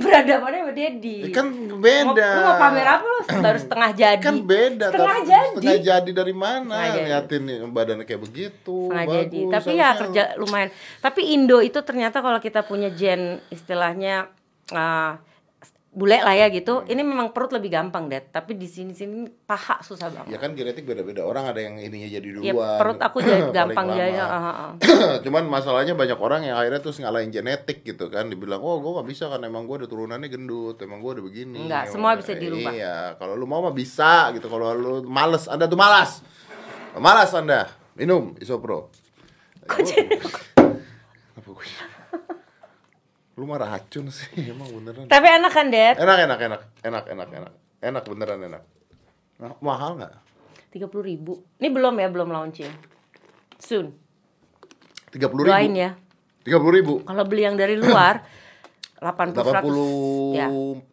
berhadapannya sama Dedi Eh, Kan beda. lu mau pamer apa lu baru setengah jadi Kan beda. setengah tapi- jadi Setengah jadi dari mana? Setengah. Liatin nih badannya kayak begitu. setengah bagus. jadi tapi ya kerja lumayan tapi Indo itu ternyata kalau kita punya gen istilahnya ah, bule lah ya gitu. Ini memang perut lebih gampang deh tapi di sini sini paha susah banget. Ya kan genetik beda-beda. Orang ada yang ininya jadi duluan. ya perut aku jadi gampang jadi ah, ah, ah. Cuman masalahnya banyak orang yang akhirnya terus ngalahin genetik gitu kan. Dibilang, oh gue gak bisa kan emang gue udah turunannya gendut Emang gue udah begini. Enggak, Emang semua bisa dirubah. Iya, kalau lu mau mah bisa gitu. Kalau lu males, anda tuh malas. Malas anda, minum isopro. Kok jadi- Apa gue Lu mah racun sih, emang beneran. Tapi enak kan Dad? Enak, enak, enak, enak, enak, enak. Enak beneran enak. Nah, Mahal gak? tiga puluh ribu. Ini belum ya belum launching. Soon. 30 ribu? doain ya. 30 ribu? kalau beli yang dari luar 80 100 ya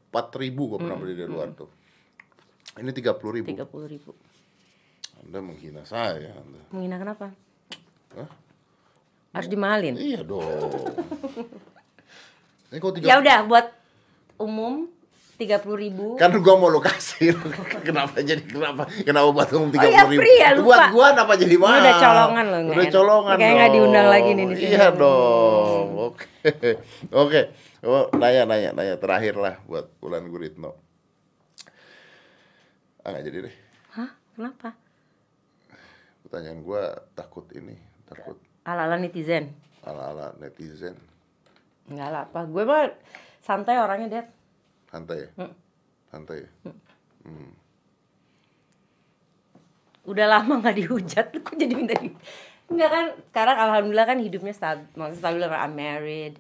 84 ribu gue pernah beli dari luar tuh. Ini 30 ribu. Tiga puluh ribu. Anda menghina saya anda. menghina kenapa? Hah? harus dimahalin? Iya dong Ini kok 30 ya udah buat umum tiga puluh ribu. Kan gua mau lu kasih Kenapa jadi kenapa? Kenapa buat 30 Oh iya, ribu? free ya, lupa. Buat gua kenapa jadi Lu mahal? udah colongan loh, Udah enak. colongan Kayaknya nggak diundang lagi nih di sini. Iya dong Oke. Oke. Oh, nanya, nanya, nanya Terakhir lah buat Ulan Guritno. Ah nggak jadi deh. Hah? Kenapa? Pertanyaan gua takut ini Takut. Ala ala netizen. Ala-ala netizen Enggak lah apa gue mah santai orangnya Dad Santai ya? Hmm. Santai ya? udah lama nggak dihujat kok jadi minta di Enggak kan sekarang alhamdulillah kan hidupnya stabil maksudnya stabil I'm married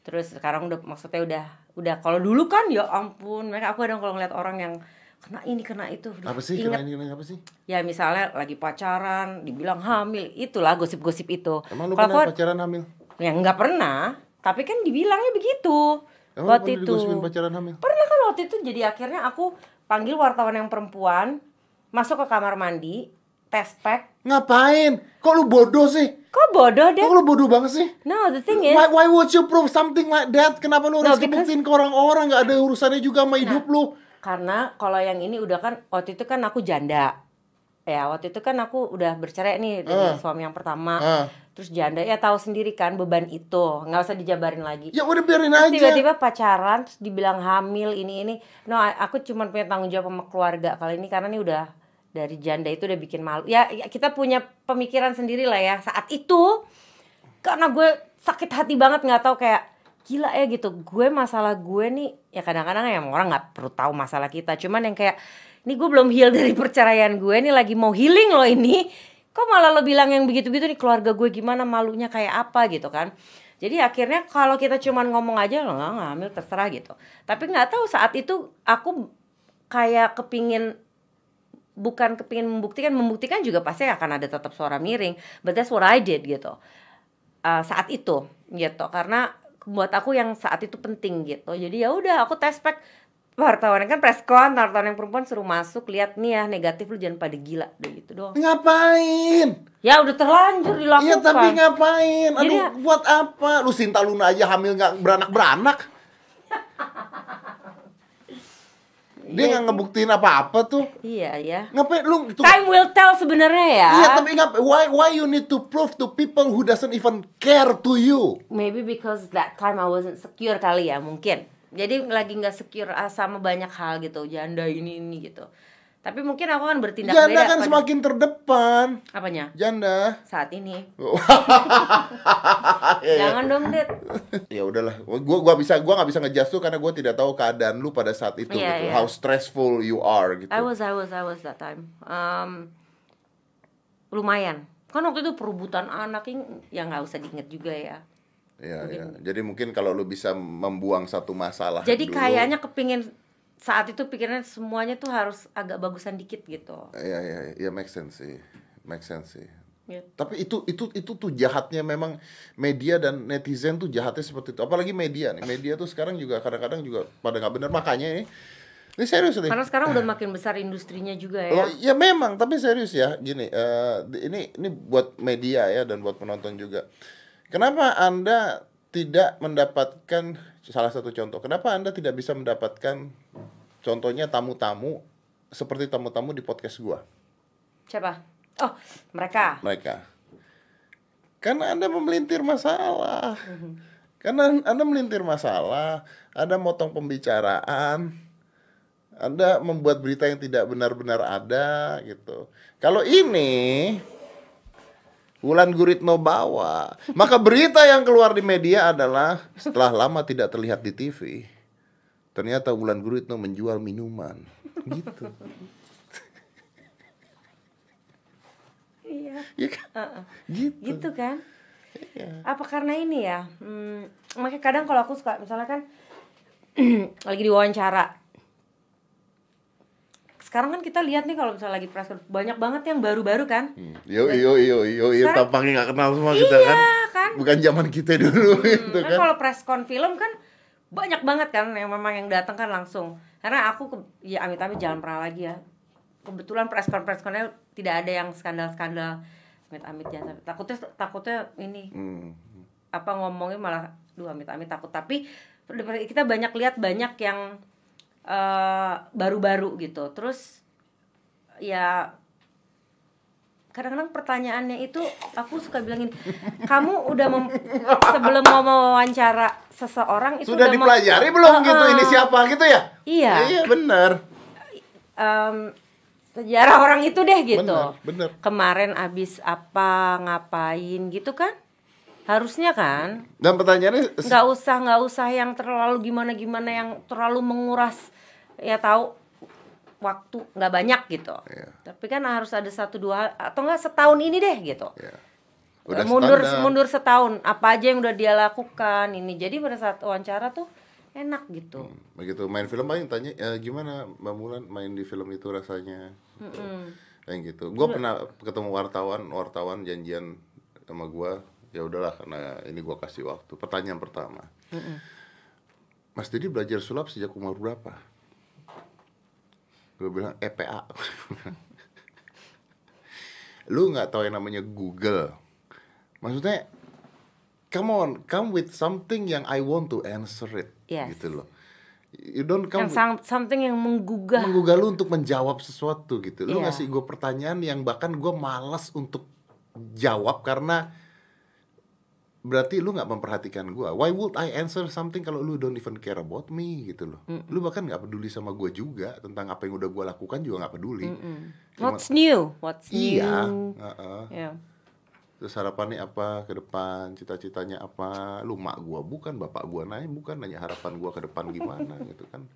terus sekarang udah maksudnya udah udah kalau dulu kan ya ampun mereka aku kadang kalau ngeliat orang yang kena ini kena itu Apa sih? Kena ini, kena apa sih? ya misalnya lagi pacaran dibilang hamil itulah gosip-gosip itu Emang lu Kalau pernah aku- pacaran hamil? ya nggak pernah tapi kan dibilangnya begitu Emang waktu itu pacaran hamil? pernah kan waktu itu jadi akhirnya aku panggil wartawan yang perempuan masuk ke kamar mandi tes pack Ngapain? Kok lu bodoh sih? kok bodoh deh Kok lu bodoh banget sih? no the thing is Why, why would you prove something like that? Kenapa lu No, harus because- ngebuktiin ke orang-orang? Gak ada urusannya juga sama hidup lu karena kalau yang ini udah kan waktu itu kan aku janda ya waktu itu kan aku udah bercerai nih dengan suami yang pertama Ah. Terus janda ya tahu sendiri kan beban itu nggak usah dijabarin lagi. Ya udah biarin Terus aja. tiba-tiba pacaran terus dibilang hamil ini ini. No aku cuma punya tanggung jawab sama keluarga kali ini karena ini udah dari janda itu udah bikin malu. Ya, ya kita punya pemikiran sendiri lah ya saat itu karena gue sakit hati banget nggak tahu kayak gila ya gitu. Gue masalah gue nih ya kadang-kadang ya orang nggak perlu tahu masalah kita. Cuman yang kayak ini gue belum heal dari perceraian gue nih lagi mau healing loh ini kok malah lo bilang yang begitu-begitu nih keluarga gue gimana malunya kayak apa gitu kan? Jadi akhirnya kalau kita cuman ngomong aja lo nggak ngambil terserah gitu. Tapi nggak tahu saat itu aku kayak kepingin bukan kepingin membuktikan membuktikan juga pasti akan ada tetap suara miring. But that's what I did gitu. Uh, saat itu gitu. Karena buat aku yang saat itu penting gitu. Jadi ya udah aku tes pack wartawan kan press con wartawan yang perempuan suruh masuk lihat nih ya negatif lu jangan pada gila udah gitu doang Ngapain? ya udah terlanjur dilakukan Iya tapi ngapain? Aduh Jadi- buat apa? Lu Sinta Luna aja hamil gak beranak-beranak Dia nggak ngebuktiin apa-apa tuh. Iya ya. Ngapain lu itu? Time will tell sebenarnya ya. Iya, tapi ngap why why you need to prove to people who doesn't even care to you? Maybe because that time I wasn't secure kali ya mungkin. Jadi lagi nggak secure ah, sama banyak hal gitu, janda ini ini gitu. Tapi mungkin aku kan bertindak Janda beda. kan pada- semakin terdepan. Apanya? Janda. Saat ini. Iya, iya. Jangan dong, Dit. ya udahlah gua gua bisa gua nggak bisa tuh karena gua tidak tahu keadaan lu pada saat itu Iya, gitu iya. how stressful you are gitu I was I was I was that time. Um, lumayan. Kan waktu itu perebutan anak ini ya nggak usah diinget juga ya. Iya, iya. jadi mungkin kalau lu bisa membuang satu masalah Jadi dulu, kayaknya kepingin saat itu pikirnya semuanya tuh harus agak bagusan dikit gitu. iya iya iya make sense sih make sense sih Gitu. tapi itu itu itu tuh jahatnya memang media dan netizen tuh jahatnya seperti itu apalagi media nih media tuh sekarang juga kadang-kadang juga pada nggak benar makanya ini ini serius nih Karena sekarang udah makin besar industrinya juga Oh, ya. ya memang, tapi serius ya, gini, eh, ini ini buat media ya dan buat penonton juga. Kenapa anda tidak mendapatkan salah satu contoh? Kenapa anda tidak bisa mendapatkan contohnya tamu-tamu seperti tamu-tamu di podcast gua? Siapa? Oh, mereka. Mereka, karena anda memelintir masalah, karena anda melintir masalah, anda motong pembicaraan, anda membuat berita yang tidak benar-benar ada gitu. Kalau ini Wulan Guritno bawa, maka berita yang keluar di media adalah setelah lama tidak terlihat di TV. Ternyata Wulan Guritno menjual minuman. Gitu. Iya. Iya kan? Heeh. Gitu. Gitu kan? Iya. Apa karena ini ya? Hmm, makanya kadang kalau aku suka misalnya kan lagi diwawancara. Sekarang kan kita lihat nih kalau misalnya lagi press banyak banget yang baru-baru kan? Hmm. Yo yo yo yo tampangnya nggak kenal semua kita Iya, kan. kan? Bukan zaman kita dulu gitu kan kan. kalau press con film kan banyak banget kan yang memang yang datang kan langsung karena aku ke- ya amit-amit jangan pernah lagi ya kebetulan press con press connya tidak ada yang skandal-skandal amit-amit jangan sampai takutnya takutnya ini Hmm. apa ngomongnya malah duh amit-amit takut tapi kita banyak lihat banyak yang eh, baru-baru gitu terus ya kadang-kadang pertanyaannya itu aku suka bilangin kamu udah mem- sebelum mau mewawancara seseorang itu Sudah udah dipelajari belum Ah, gitu ini siapa gitu ya? Iya. Iya benar. Em, sejarah orang itu deh gitu benar. kemarin abis apa ngapain gitu kan harusnya kan Dan pertanyaannya nggak usah nggak usah yang terlalu gimana gimana yang terlalu menguras ya tahu waktu nggak banyak gitu Iya. tapi kan harus ada satu dua hal atau enggak setahun ini deh gitu ya. mundur standar. mundur setahun apa aja yang udah dia lakukan ini jadi pada saat wawancara tuh enak gitu Begitu main film paling tanya "Ya, gimana Mbak Mulan main di film itu rasanya. Gitu. Kayak gitu. Gua pernah ketemu wartawan, wartawan janjian sama gua. Ya udahlah karena ini gua kasih waktu. Pertanyaan pertama. Mas Didi belajar sulap sejak umur berapa? Gue bilang EPA. Lu nggak tahu yang namanya Google. Maksudnya, come on, come with something yang I want to answer it. Yes. Gitu loh. You don't come yang sang- something yang menggugah menggugah lu untuk menjawab sesuatu gitu. Lu Iya. ngasih gue pertanyaan yang bahkan gue malas untuk jawab karena berarti lu nggak memperhatikan gue. Why would I answer something kalau lu don't even care about me gitu loh. Lu bahkan nggak peduli sama gue juga tentang apa yang udah gue lakukan juga nggak peduli. Cuma- what's new what's Iya. new heeh. ya Terus harapannya apa ke depan, cita-citanya apa? Lu mak gua bukan, bapak gua naik bukan, nanya harapan gua ke depan gimana gitu kan.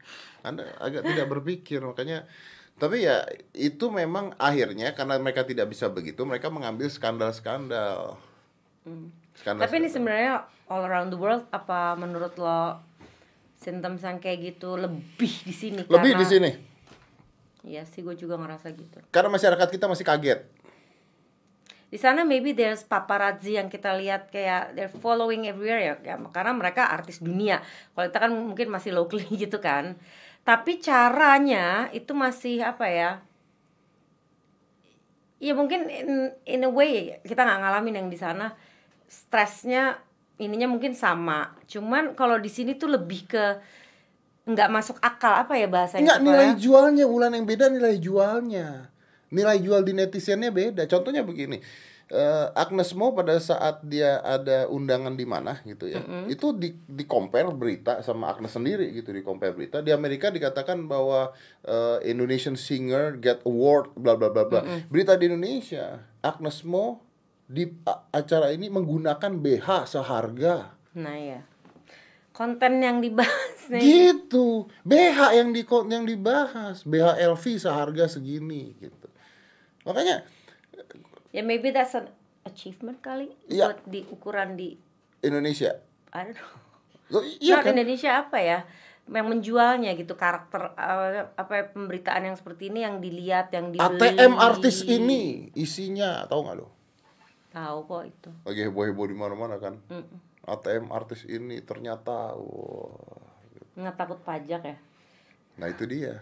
Anda agak tidak berpikir makanya tapi ya itu memang akhirnya karena mereka tidak bisa begitu, mereka mengambil skandal-skandal. Skandal. Hmm. Tapi ini sebenarnya all around the world apa menurut lo symptoms yang kayak gitu lebih di sini lebih karena- di sini. Iya sih gue juga ngerasa gitu. Karena masyarakat kita masih kaget. Di sana maybe there's paparazzi yang kita lihat kayak they're following everywhere ya, ya karena mereka artis dunia. Kalau kita kan mungkin masih locally gitu kan. Tapi caranya itu masih apa ya? Ya mungkin in, in a way kita nggak ngalamin yang di sana stresnya ininya mungkin sama. Cuman kalau di sini tuh lebih ke nggak masuk akal apa ya bahasanya Enggak Kepala? nilai jualnya Ulan yang beda nilai jualnya. Nilai jual di netizennya beda. Contohnya begini. eh, Agnes Mo pada saat dia ada undangan di mana gitu ya. Itu di di compare berita sama Agnes sendiri gitu di compare berita. Di Amerika dikatakan bahwa eh, Indonesian singer get award bla bla bla bla. Berita di Indonesia Agnes Mo di acara ini menggunakan BH seharga. Nah ya konten yang dibahas nih. Gitu. BH yang di yang dibahas. BH LV seharga segini gitu. Makanya ya maybe that's an achievement kali Iya. buat di ukuran di Indonesia. I don't know. Loh, iya Not kan? Indonesia apa ya? Yang menjualnya gitu karakter eh, apa ya, pemberitaan yang seperti ini yang dilihat yang dibeli. ATM artis ini isinya tahu nggak lo tahu kok itu. Lagi heboh heboh di mana mana kan? Mm-mm. ATM artis ini ternyata wah. Nggak takut pajak ya? Nah itu dia.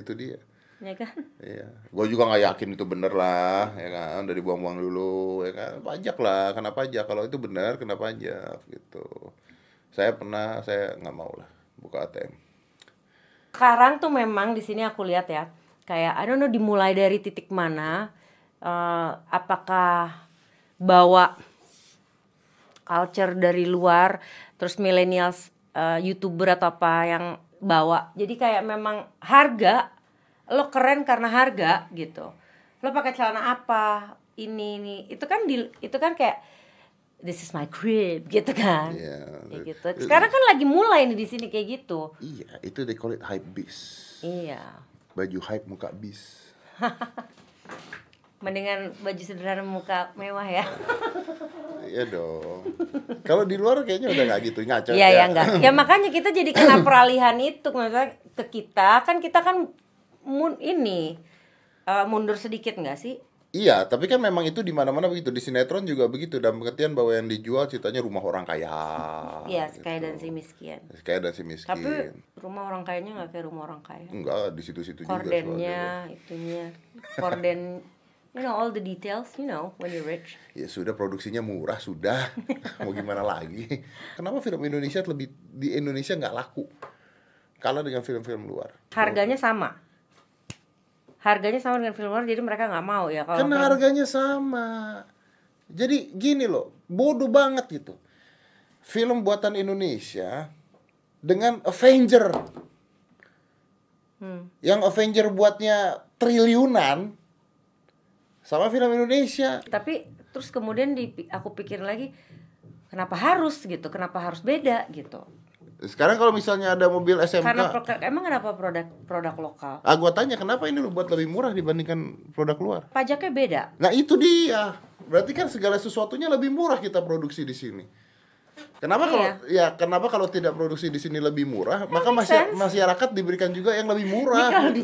Itu dia. Ya kan? Iya, gue juga nggak yakin itu bener lah, ya kan, udah dibuang-buang dulu, ya kan, pajak lah, kena pajak, kalau itu benar kena pajak, gitu. Saya pernah, saya nggak mau lah buka ATM. sekarang tuh memang di sini aku lihat ya kayak I don't know dimulai dari titik mana eh, apakah bawa culture dari luar terus millennials eh, youtuber atau apa yang bawa. Jadi kayak memang harga lo keren karena harga gitu. Lo pakai celana apa ini ini. Itu kan di itu kan kayak this is my crib gitu kan. Iya. Kayak gitu. Sekarang kan lagi mulai nih di sini kayak gitu. Iya, itu they call it hype beast. iya. Baju hype muka bis. mendingan baju sederhana muka mewah ya Iya dong. Kalau di luar kayaknya udah nggak gitu ngaco. Iya ya enggak. Ya makanya kita jadi kena peralihan itu maksudnya ke kita kan kita kan mun ini eh, mundur sedikit nggak sih? Iya, tapi kan memang itu di mana-mana begitu. Di sinetron juga begitu. Dalam pengertian bahwa yang dijual ceritanya rumah orang kaya. Iya, gitu. kaya dan si miskin. Kaya dan si miskin. Tapi rumah orang kayanya nggak kayak rumah orang kaya. Enggak, di situ-situ juga. Kordennya, itunya, korden, you know all the details, you know when you're rich. Ya sudah produksinya murah sudah. Mau gimana lagi? Kenapa film Indonesia lebih di Indonesia nggak laku? Kalah dengan film-film luar. Harganya sama. Harganya sama dengan film luar, jadi mereka nggak mau ya kalau Karena film- harganya sama. Jadi gini loh, bodoh banget gitu. Film buatan Indonesia dengan Avenger. Hmm. Yang Avenger buatnya triliunan sama film Indonesia. tapi terus kemudian di aku pikir lagi kenapa harus gitu kenapa harus beda gitu Sekarang kalau misalnya ada mobil SMK, karena pro- emang kenapa produk produk lokal ah gua tanya kenapa ini lu buat lebih murah dibandingkan produk luar? pajaknya beda Nah itu dia. Berarti kan segala sesuatunya lebih murah kita produksi di sini. Kenapa kalau ya kenapa kalau tidak produksi di sini lebih murah, maka make masy- sense. masyarakat diberikan juga yang lebih ini murah. kalau di,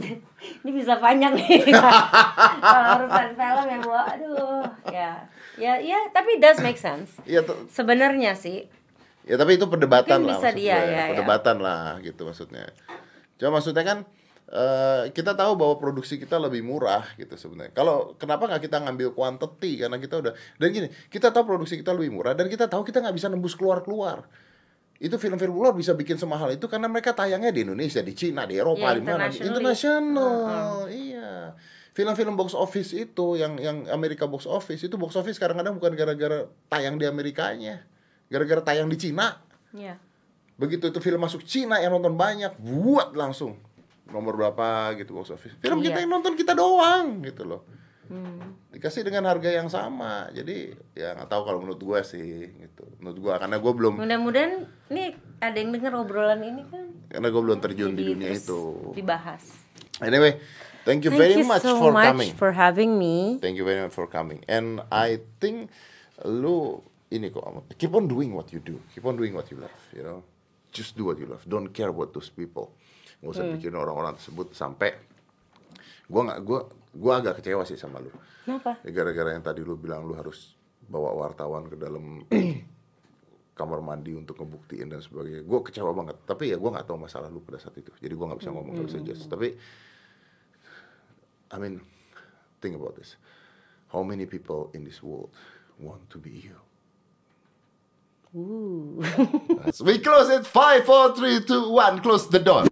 ini bisa panjang nih kalau urusan film yang gua aduh ya ya ya tapi does make sense Iya sebenarnya sih Ya tapi itu perdebatan Mungkin lah bisa dia, ya, ya. perdebatan lah gitu maksudnya. Cuma maksudnya kan eh, kita tahu bahwa produksi kita lebih murah gitu sebenarnya. Kalau kenapa nggak kita ngambil quantity karena kita udah dan gini kita tahu produksi kita lebih murah dan kita tahu kita nggak bisa nembus keluar keluar. Itu film-film luar bisa bikin semahal itu karena mereka tayangnya di Indonesia, di Cina, di Eropa, Ya, di mana? Internasional, iya. Film-film box office itu yang yang Amerika box office itu box office kadang-kadang bukan gara-gara tayang di Amerikanya, gara-gara tayang di Cina. ya Begitu itu film masuk Cina yang nonton banyak, buat langsung nomor berapa gitu box office. Film kita Iya. yang nonton kita doang gitu loh. hmm. Dikasih dengan harga yang sama. Jadi ya nggak tahu kalau menurut gua sih gitu. Menurut gua karena gua belum mudah-mudahan nih ada yang denger obrolan ini kan karena gua belum terjun di jadi dunia terus itu. dibahas Anyway, thank you Thank very you much so for much coming. for having me Thank you very much for coming. And I think lu ini kok keep on doing what you do. Keep on doing what you love, you know. Just do what you love. Don't care about those people. Gak usah pikirin orang-orang tersebut sampai gua nggak gua gua agak kecewa sih sama lu. kenapa Ya, Gara-gara yang tadi lu bilang lu harus bawa wartawan ke dalam kamar mandi untuk ngebuktiin dan sebagainya. Gue kecewa banget. Tapi ya gue nggak tahu masalah lu pada saat itu. Jadi gue nggak bisa ngomong, nggak bisa judge. Tapi I mean, think about this. How many people in this world want to be you? Ooh. We close it. Five, four, three, two, one. Close the door.